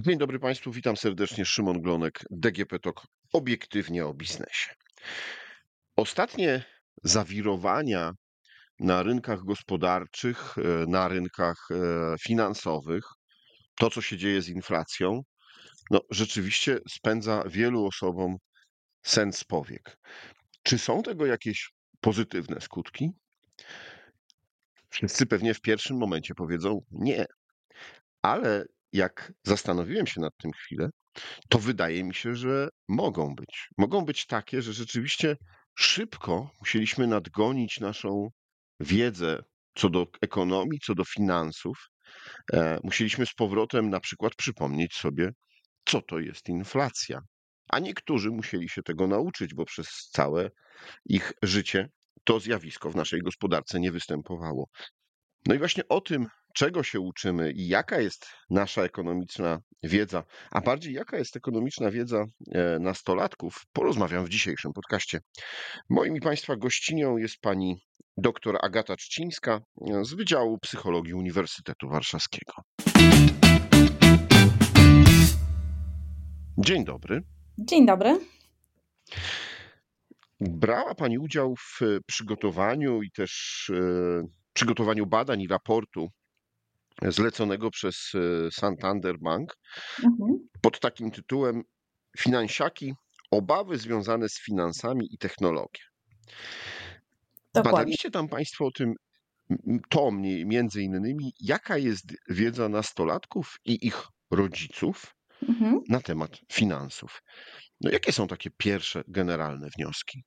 Dzień dobry Państwu, witam serdecznie. Szymon Glonek, DGP TOK, obiektywnie o biznesie. Ostatnie zawirowania na rynkach gospodarczych, e, na rynkach e, finansowych, to co się dzieje z inflacją, no, rzeczywiście spędza wielu osobom sen z powiek. Czy są tego jakieś pozytywne skutki? Wszyscy pewnie w pierwszym momencie powiedzą nie. Ale jak zastanowiłem się nad tym chwilę, to wydaje mi się, że mogą być. Mogą być takie, że rzeczywiście szybko musieliśmy nadgonić naszą wiedzę co do ekonomii, co do finansów. E, musieliśmy z powrotem na przykład przypomnieć sobie, co to jest inflacja. A niektórzy musieli się tego nauczyć, bo przez całe ich życie to zjawisko w naszej gospodarce nie występowało. No i właśnie o tym czego się uczymy i jaka jest nasza ekonomiczna wiedza, a bardziej jaka jest ekonomiczna wiedza e, nastolatków, porozmawiam w dzisiejszym podcaście. Moim i Państwa gościnią jest pani dr Agata Czcińska e, z Wydziału Psychologii Uniwersytetu Warszawskiego. Dzień dobry. Dzień dobry. Brała Pani udział w przygotowaniu i też e, przygotowaniu badań i raportu zleconego przez e, Santander Bank mhm. pod takim tytułem Finansiaki obawy związane z finansami i technologią. Dokładnie. Badaliście tam Państwo o tym, to między innymi, jaka jest wiedza nastolatków i ich rodziców mhm. na temat finansów. No jakie są takie pierwsze generalne wnioski?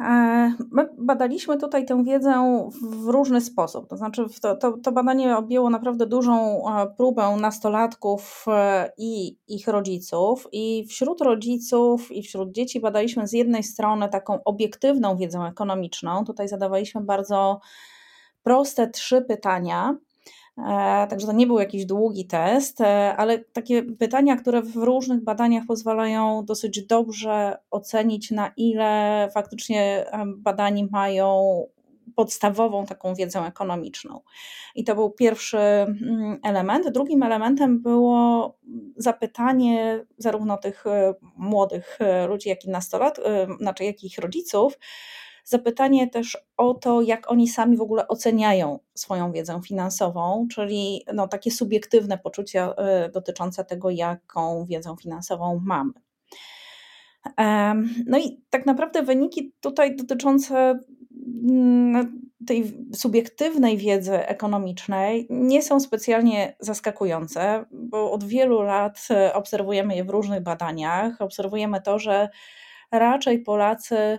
E, my badaliśmy tutaj tę wiedzę w różny sposób. To znaczy, to, to, to, badanie objęło naprawdę dużą e, próbę nastolatków e, i ich rodziców. I wśród rodziców i wśród dzieci badaliśmy z jednej strony taką obiektywną wiedzę ekonomiczną. Tutaj zadawaliśmy bardzo proste trzy pytania także to nie był jakiś długi test, e, ale takie pytania, które w różnych badaniach pozwalają dosyć dobrze ocenić, na ile faktycznie badani mają podstawową taką wiedzę ekonomiczną. I to był pierwszy mm, element. Drugim elementem było zapytanie zarówno tych e, młodych ludzi, jak i nastolat, znaczy jak ich rodziców, zapytanie też o to, jak oni sami w ogóle oceniają swoją wiedzę finansową, czyli no, takie subiektywne poczucia y, dotyczące tego, jaką wiedzę finansową mamy. No i tak naprawdę wyniki tutaj dotyczące mm, tej subiektywnej wiedzy ekonomicznej nie są specjalnie zaskakujące, bo od wielu lat y, obserwujemy je w różnych badaniach. Obserwujemy to, że raczej Polacy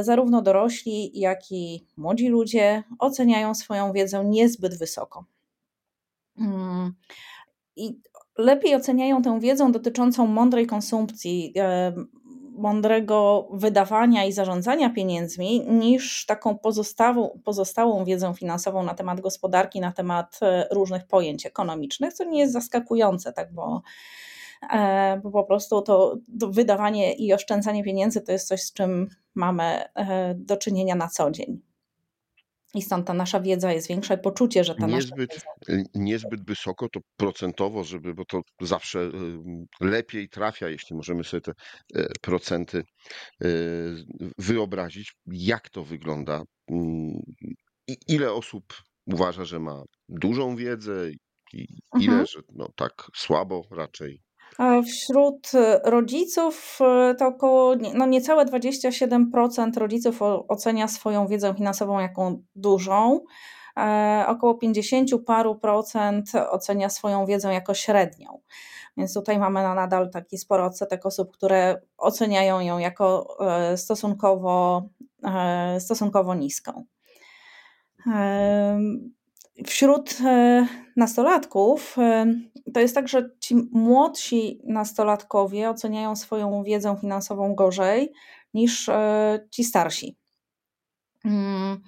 zarówno dorośli, jak i młodzi ludzie oceniają swoją wiedzę niezbyt wysoko. Mm, I lepiej oceniają tę wiedzę dotyczącą mądrej konsumpcji, e, mądrego wydawania i zarządzania pieniędzmi, niż taką pozostałą, pozostałą wiedzę finansową na temat gospodarki, na temat e, różnych pojęć ekonomicznych, co nie jest zaskakujące, tak, bo E, bo po prostu to, to wydawanie i oszczędzanie pieniędzy to jest coś, z czym mamy e, do czynienia na co dzień. I stąd ta nasza wiedza jest większa i poczucie, że ta niezbyt, nasza wiedza... Niezbyt wysoko to procentowo, żeby, bo to zawsze y, lepiej trafia, jeśli możemy sobie te e, procenty wyobrazić, jak to wygląda. Mm, I ile osób uważa, że ma dużą wiedzę i ile, mhm. że no tak słabo raczej. Wśród e, rodziców e, to około no niecałe 27% rodziców ocenia swoją wiedzę finansową jako dużą. E, około 50 paru procent ocenia swoją wiedzę jako średnią. Więc tutaj mamy nadal taki spory odsetek osób, które oceniają ją jako stosunkowo, stosunkowo niską. Wśród e, nastolatków e, to jest tak, że ci młodsi nastolatkowie oceniają swoją wiedzę finansową gorzej niż e, ci starsi. Mm,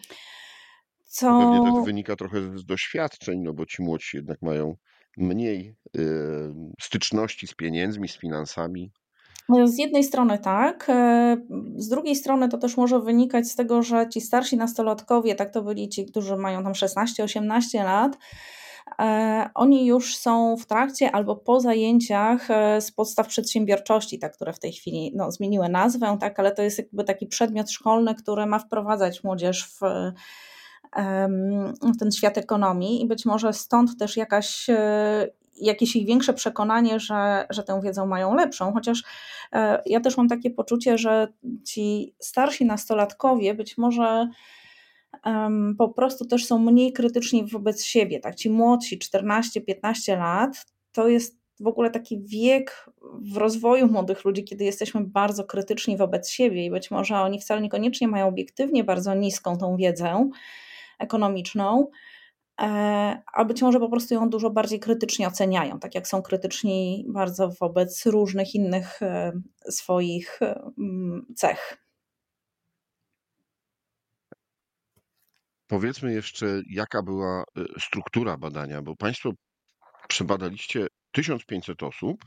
co... Pewnie to wynika trochę z doświadczeń, no bo ci młodsi jednak mają mniej styczności z pieniędzmi, z finansami. No, z jednej strony tak, e, z drugiej strony to też może wynikać z tego, że ci starsi nastolatkowie, tak to byli ci, którzy mają tam 16-18 lat, e, oni już są w trakcie albo po zajęciach e, z podstaw przedsiębiorczości, tak, które w tej chwili no, zmieniły nazwę, tak, ale to jest jakby taki przedmiot szkolny, który ma wprowadzać młodzież w, w ten świat ekonomii i być może stąd też jakaś jakieś ich większe przekonanie, że, że tę wiedzę mają lepszą, chociaż ja też mam takie poczucie, że ci starsi nastolatkowie być może po prostu też są mniej krytyczni wobec siebie. Tak, ci młodsi, 14-15 lat, to jest w ogóle taki wiek w rozwoju młodych ludzi, kiedy jesteśmy bardzo krytyczni wobec siebie i być może oni wcale niekoniecznie mają obiektywnie bardzo niską tą wiedzę ekonomiczną, e, a być może po prostu ją dużo bardziej krytycznie oceniają, tak jak są krytyczni bardzo wobec różnych innych e, swoich cech. Powiedzmy jeszcze, jaka była struktura badania, bo Państwo przebadaliście 1500 osób,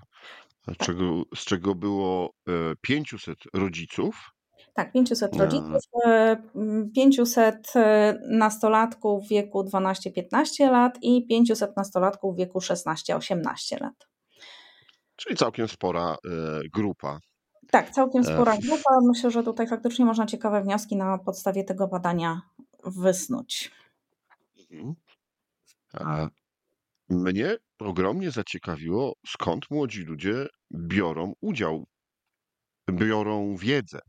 czego, z czego było 500 e, rodziców. Tak, 500 rodziców, 500 e, e, nastolatków w wieku 12-15 lat i 500 nastolatków w wieku 16-18 lat. Czyli całkiem spora grupa. Tak, całkiem spora grupa. Myślę, że tutaj faktycznie można ciekawe wnioski na podstawie tego badania wysnuć. Mhm. A mnie ogromnie zaciekawiło, skąd młodzi ludzie biorą udział, biorą wiedzę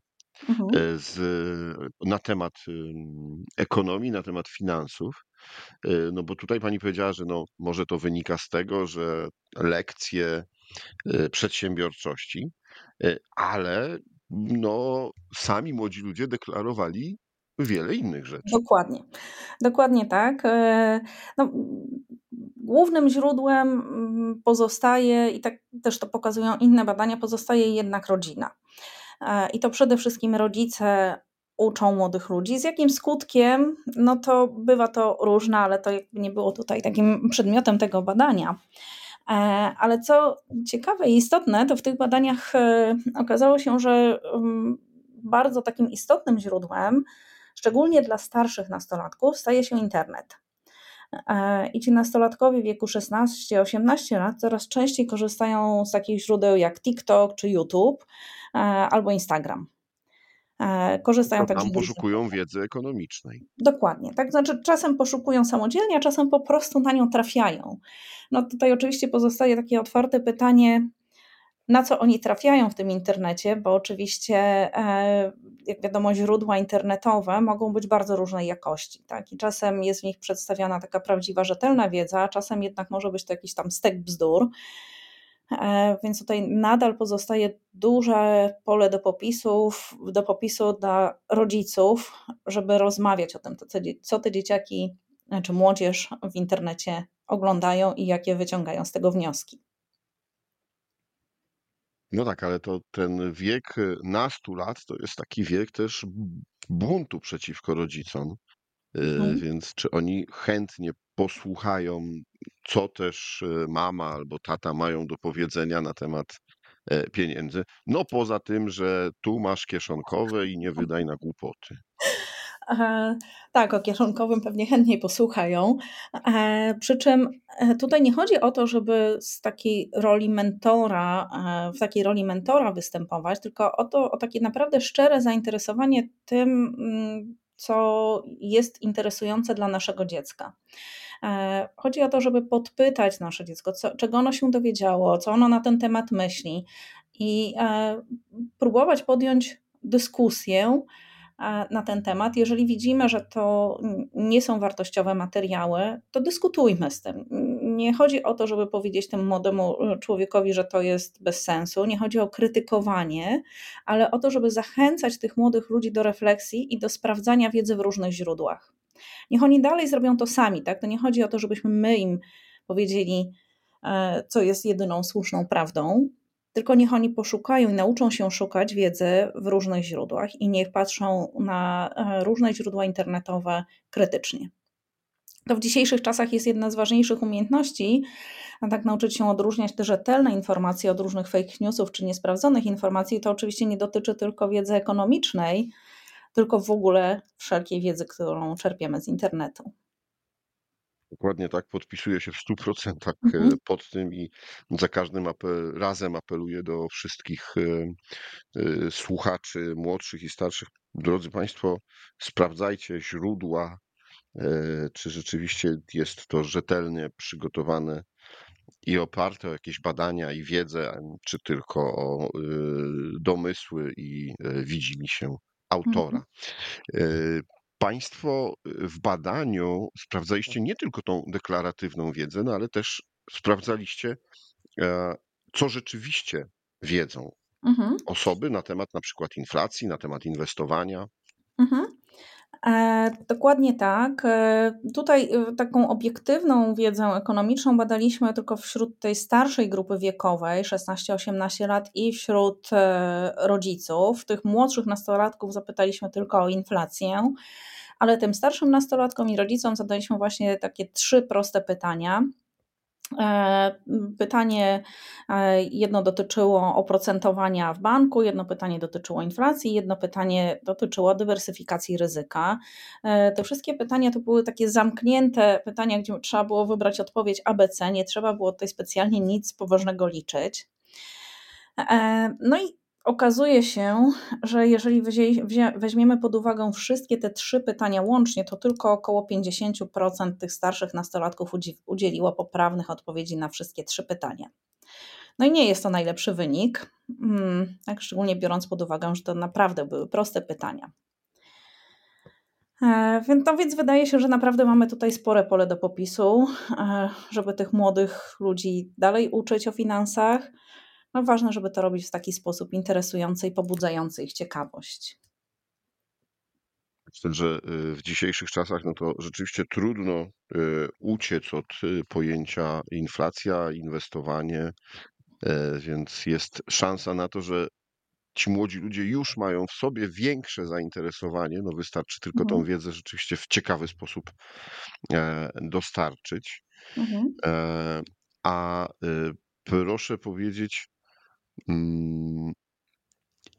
mhm. E, z, na temat ekonomii, na temat finansów. E, no bo tutaj pani powiedziała, że no, może to wynika z tego, że lekcje e, przedsiębiorczości, ale no, sami młodzi ludzie deklarowali wiele innych rzeczy. Dokładnie. Dokładnie tak. E, no, głównym źródłem mm, pozostaje, i tak też to pokazują inne badania, pozostaje jednak rodzina. E, I to przede wszystkim rodzice uczą młodych ludzi. Z jakim skutkiem? No to bywa to różne, ale to jakby nie było tutaj takim przedmiotem tego badania. E, ale co ciekawe i istotne, to w tych badaniach okazało się, że mm, bardzo takim istotnym źródłem Szczególnie dla starszych nastolatków staje się internet. E, I ci nastolatkowie w wieku 16-18 lat coraz częściej korzystają z takich źródeł jak TikTok czy YouTube e, albo Instagram. E, korzystają także. Tam poszukują wiedzy ekonomicznej. Dokładnie. Tak, znaczy czasem poszukują samodzielnie, a czasem po prostu na nią trafiają. No tutaj oczywiście pozostaje takie otwarte pytanie, na co oni trafiają w tym internecie, bo oczywiście, e, jak wiadomo, źródła internetowe mogą być bardzo różnej jakości. Tak? I czasem jest w nich przedstawiana taka prawdziwa, rzetelna wiedza, a czasem jednak może być to jakiś tam stek bzdur. E, więc tutaj nadal pozostaje duże pole do popisów, do popisu dla rodziców, żeby rozmawiać o tym, co te dzieciaki czy młodzież w internecie oglądają i jakie wyciągają z tego wnioski. No tak, ale to ten wiek nastu lat to jest taki wiek też buntu przeciwko rodzicom. Y, mhm. Więc czy oni chętnie posłuchają, co też y, mama albo tata mają do powiedzenia na temat e, pieniędzy? No poza tym, że tu masz kieszonkowe i nie wydaj na głupoty. Tak, o kieszonkowym pewnie chętniej posłuchają. E, przy czym e, tutaj nie chodzi o to, żeby z takiej roli mentora, w takiej roli mentora występować, tylko o to, o takie naprawdę szczere zainteresowanie tym, mm, co jest interesujące dla naszego dziecka. Chodzi o to, żeby podpytać nasze dziecko, co, czego ono się dowiedziało, co ono na ten temat myśli i próbować podjąć dyskusję, na ten temat. Jeżeli widzimy, że to nie są wartościowe materiały, to dyskutujmy z tym. Nie chodzi o to, żeby powiedzieć temu młodemu e, człowiekowi, że to jest bez sensu, nie chodzi o krytykowanie, ale o to, żeby zachęcać tych młodych ludzi do refleksji i do sprawdzania wiedzy w różnych źródłach. Niech oni dalej zrobią to sami, tak? To nie chodzi o to, żebyśmy my im powiedzieli, e, co jest jedyną słuszną prawdą, tylko niech oni poszukają i nauczą się szukać wiedzy w różnych źródłach i niech patrzą na e, różne źródła internetowe krytycznie. To w dzisiejszych czasach jest jedna z ważniejszych umiejętności, a tak nauczyć się odróżniać te rzetelne informacje od różnych fake newsów czy niesprawdzonych informacji. To oczywiście nie dotyczy tylko wiedzy ekonomicznej, tylko w ogóle wszelkiej wiedzy, którą czerpiemy z internetu. Dokładnie tak, podpisuję się w 100% e, Mhm. pod tym i za każdym apel, razem apeluję do wszystkich e, e, słuchaczy młodszych i starszych. Drodzy Państwo, sprawdzajcie źródła, czy rzeczywiście jest to rzetelnie przygotowane i oparte o jakieś badania i wiedzę, czy tylko o domysły i widzimisię autora. Mhm. Państwo w badaniu sprawdzaliście nie tylko tą deklaratywną wiedzę, no ale też sprawdzaliście, e, co rzeczywiście wiedzą Mhm. osoby na temat na przykład inflacji, na temat inwestowania. Mhm. E, dokładnie tak. E, tutaj e, taką obiektywną wiedzę ekonomiczną badaliśmy tylko wśród tej starszej grupy wiekowej, 16-18 lat, i wśród rodziców. Tych młodszych nastolatków zapytaliśmy tylko o inflację, ale tym starszym nastolatkom i rodzicom zadaliśmy właśnie takie trzy proste pytania. E, pytanie e, jedno dotyczyło oprocentowania w banku, jedno pytanie dotyczyło inflacji, jedno pytanie dotyczyło dywersyfikacji ryzyka. E, te wszystkie pytania to były takie zamknięte pytania, gdzie trzeba było wybrać odpowiedź ABC, nie trzeba było tutaj specjalnie nic poważnego liczyć. No i Okazuje się, że jeżeli weźmiemy pod uwagę wszystkie te trzy pytania łącznie, to tylko około 50% tych starszych nastolatków udzieliło poprawnych odpowiedzi na wszystkie trzy pytania. No i nie jest to najlepszy wynik, hmm, tak szczególnie biorąc pod uwagę, że to naprawdę były proste pytania. E, więc, no więc wydaje się, że naprawdę mamy tutaj spore pole do popisu, e, żeby tych młodych ludzi dalej uczyć o finansach no ważne, żeby to robić w taki sposób interesujący i pobudzający ich ciekawość. Myślę, że y, w dzisiejszych czasach no to rzeczywiście trudno y, uciec od y, pojęcia inflacja, inwestowanie, e, więc jest szansa na to, że ci młodzi ludzie już mają w sobie większe zainteresowanie, no wystarczy tylko tą Mhm. wiedzę rzeczywiście w ciekawy sposób e, dostarczyć. Mhm. E, a proszę powiedzieć,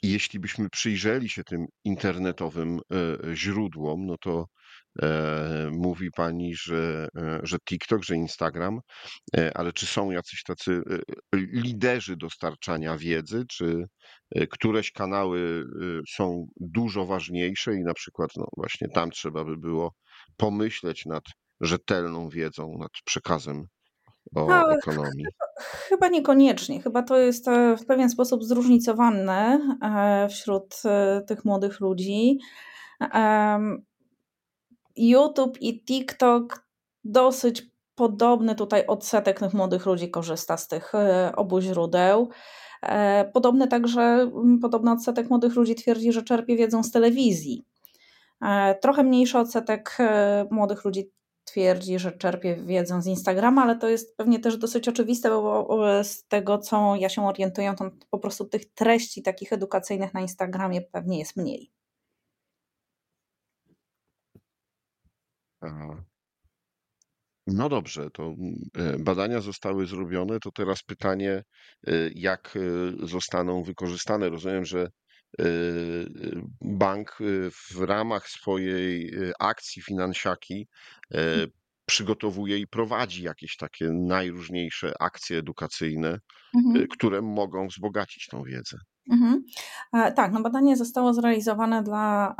jeśli byśmy przyjrzeli się tym internetowym e, źródłom, no to e, mówi pani, że, e, że TikTok, że Instagram, ale czy są jacyś tacy liderzy dostarczania wiedzy, czy któreś kanały są dużo ważniejsze i na przykład no właśnie tam trzeba by było pomyśleć nad rzetelną wiedzą, nad przekazem o No, ekonomii? Chyba niekoniecznie. Chyba to jest w pewien sposób zróżnicowane e, wśród e, tych młodych ludzi. YouTube i TikTok dosyć podobny tutaj odsetek tych młodych ludzi korzysta z tych e, obu źródeł. Podobny także, podobny odsetek młodych ludzi twierdzi, że czerpie wiedzą z telewizji. Trochę mniejszy odsetek młodych ludzi twierdzi, że czerpie wiedzę z Instagrama, ale to jest pewnie też dosyć oczywiste, bo z tego, co ja się orientuję, to po prostu tych treści takich edukacyjnych na Instagramie pewnie jest mniej. No dobrze, to e, badania zostały zrobione. To teraz pytanie, e, jak e, zostaną wykorzystane. Rozumiem, że bank w ramach swojej akcji finansiaki przygotowuje i prowadzi jakieś takie najróżniejsze akcje edukacyjne, Mhm. które mogą wzbogacić tą wiedzę. Mhm. Tak, no badanie zostało zrealizowane dla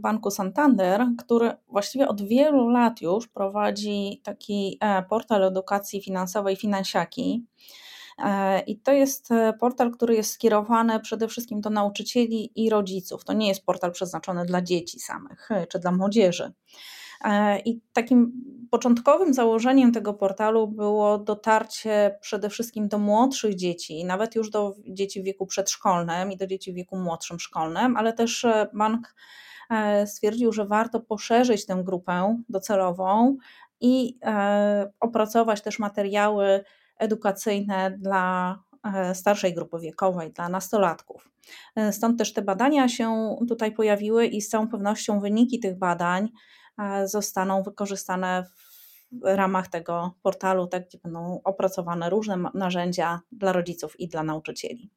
Banku Santander, który właściwie od wielu lat już prowadzi taki portal edukacji finansowej Finansiaki. E, I to jest e, portal, który jest skierowany przede wszystkim do nauczycieli i rodziców. To nie jest portal przeznaczony dla dzieci samych e, czy dla młodzieży. I takim początkowym założeniem tego portalu było dotarcie przede wszystkim do młodszych dzieci, nawet już do dzieci w wieku przedszkolnym i do dzieci w wieku młodszym szkolnym, ale też bank stwierdził, że warto poszerzyć tę grupę docelową i opracować też materiały edukacyjne dla e, starszej grupy wiekowej, dla nastolatków. E, stąd też te badania się tutaj pojawiły i z całą pewnością wyniki tych badań e, zostaną wykorzystane w ramach tego portalu, tak, gdzie będą opracowane różne narzędzia dla rodziców i dla nauczycieli.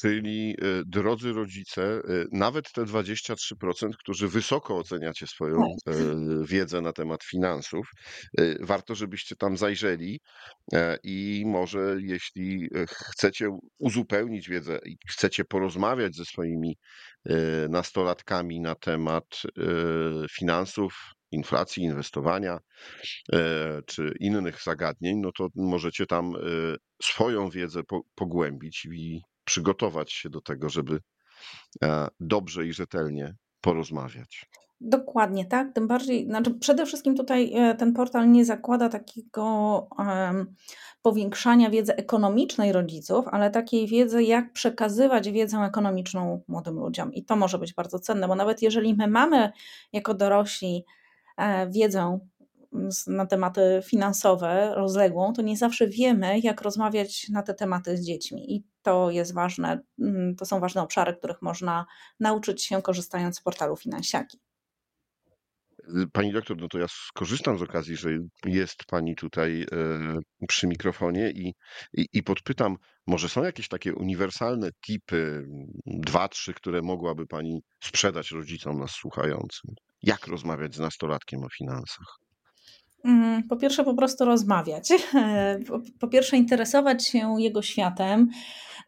Czyli y, drodzy rodzice, y, nawet te 23%, którzy wysoko oceniacie swoją Tak. y, wiedzę na temat finansów, warto, żebyście tam zajrzeli e, i może jeśli chcecie uzupełnić wiedzę i chcecie porozmawiać ze swoimi nastolatkami na temat finansów, inflacji, inwestowania czy innych zagadnień, no to możecie tam swoją wiedzę pogłębić i przygotować się do tego, żeby e, dobrze i rzetelnie porozmawiać. Dokładnie, tak. Tym bardziej, znaczy przede wszystkim tutaj e, ten portal nie zakłada takiego um, powiększania wiedzy ekonomicznej rodziców, ale takiej wiedzy, jak przekazywać wiedzę ekonomiczną młodym ludziom. I to może być bardzo cenne, bo nawet jeżeli my mamy jako dorośli e, wiedzę na tematy finansowe, rozległą, to nie zawsze wiemy, jak rozmawiać na te tematy z dziećmi. I to jest ważne, mm, to są ważne obszary, których można nauczyć się korzystając z portalu Finansiaki. Pani doktor, no to ja skorzystam z okazji, że jest Pani tutaj e, przy mikrofonie i, i, i, podpytam, może są jakieś takie uniwersalne tipy, dwa, trzy, które mogłaby Pani sprzedać rodzicom nas słuchającym? Jak rozmawiać z nastolatkiem o finansach? Mm, po pierwsze, po prostu rozmawiać. Po pierwsze, interesować się jego światem.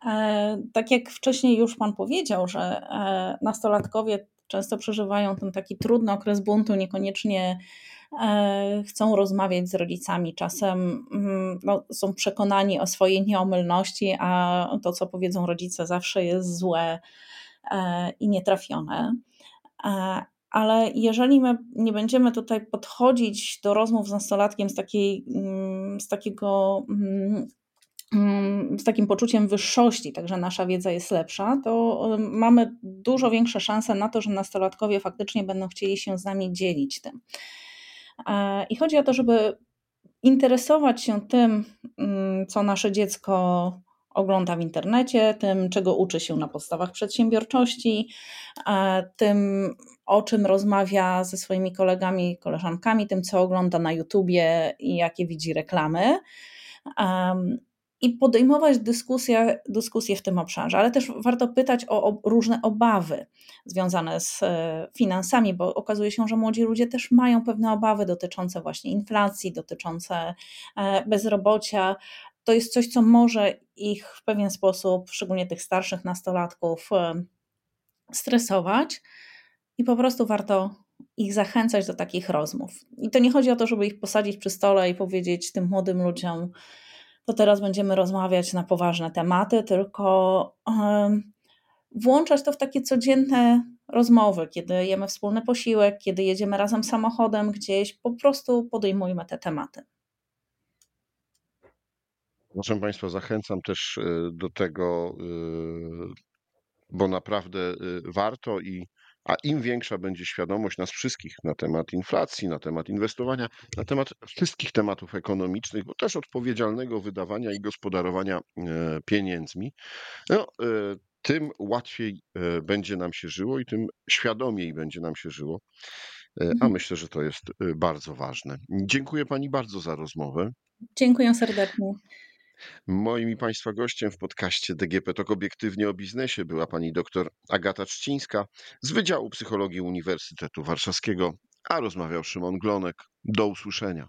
E, tak jak wcześniej już Pan powiedział, że e, nastolatkowie często przeżywają ten taki trudny okres buntu, niekoniecznie e, chcą rozmawiać z rodzicami. Czasem mm, no, są przekonani o swojej nieomylności, a to, co powiedzą rodzice, zawsze jest złe i nietrafione ale jeżeli my nie będziemy tutaj podchodzić do rozmów z nastolatkiem z, takiej, mm, z takiego mm, mm, z takim poczuciem wyższości, także nasza wiedza jest lepsza, to mamy dużo większe szanse na to, że nastolatkowie faktycznie będą chcieli się z nami dzielić tym. E, I chodzi o to, żeby interesować się tym, co nasze dziecko ogląda w internecie, tym, czego uczy się na podstawach przedsiębiorczości, tym, o czym rozmawia ze swoimi kolegami, koleżankami, tym, co ogląda na YouTubie i jakie widzi reklamy. I podejmować dyskusję, dyskusję w tym obszarze, ale też warto pytać o, różne obawy związane z e, finansami, bo okazuje się, że młodzi ludzie też mają pewne obawy dotyczące właśnie inflacji, dotyczące e, bezrobocia, to jest coś, co może ich w pewien sposób, szczególnie tych starszych nastolatków, stresować i po prostu warto ich zachęcać do takich rozmów. I to nie chodzi o to, żeby ich posadzić przy stole i powiedzieć tym młodym ludziom, to teraz będziemy rozmawiać na poważne tematy, tylko włączać to w takie codzienne rozmowy, kiedy jemy wspólny posiłek, kiedy jedziemy razem samochodem gdzieś, po prostu podejmujmy te tematy. Proszę Państwa, zachęcam też y, do tego, y, bo naprawdę y, warto i a im większa będzie świadomość nas wszystkich na temat inflacji, na temat inwestowania, na temat wszystkich tematów ekonomicznych, bo też odpowiedzialnego wydawania i gospodarowania pieniędzmi, no, tym łatwiej będzie nam się żyło i tym świadomiej będzie nam się żyło. A mhm. myślę, że to jest bardzo ważne. Dziękuję Pani bardzo za rozmowę. Dziękuję serdecznie. Moim i Państwa gościem w podcaście DGP Tok Obiektywnie o Biznesie była pani dr Agata Czcińska z Wydziału Psychologii Uniwersytetu Warszawskiego, a rozmawiał Szymon Glonek. Do usłyszenia.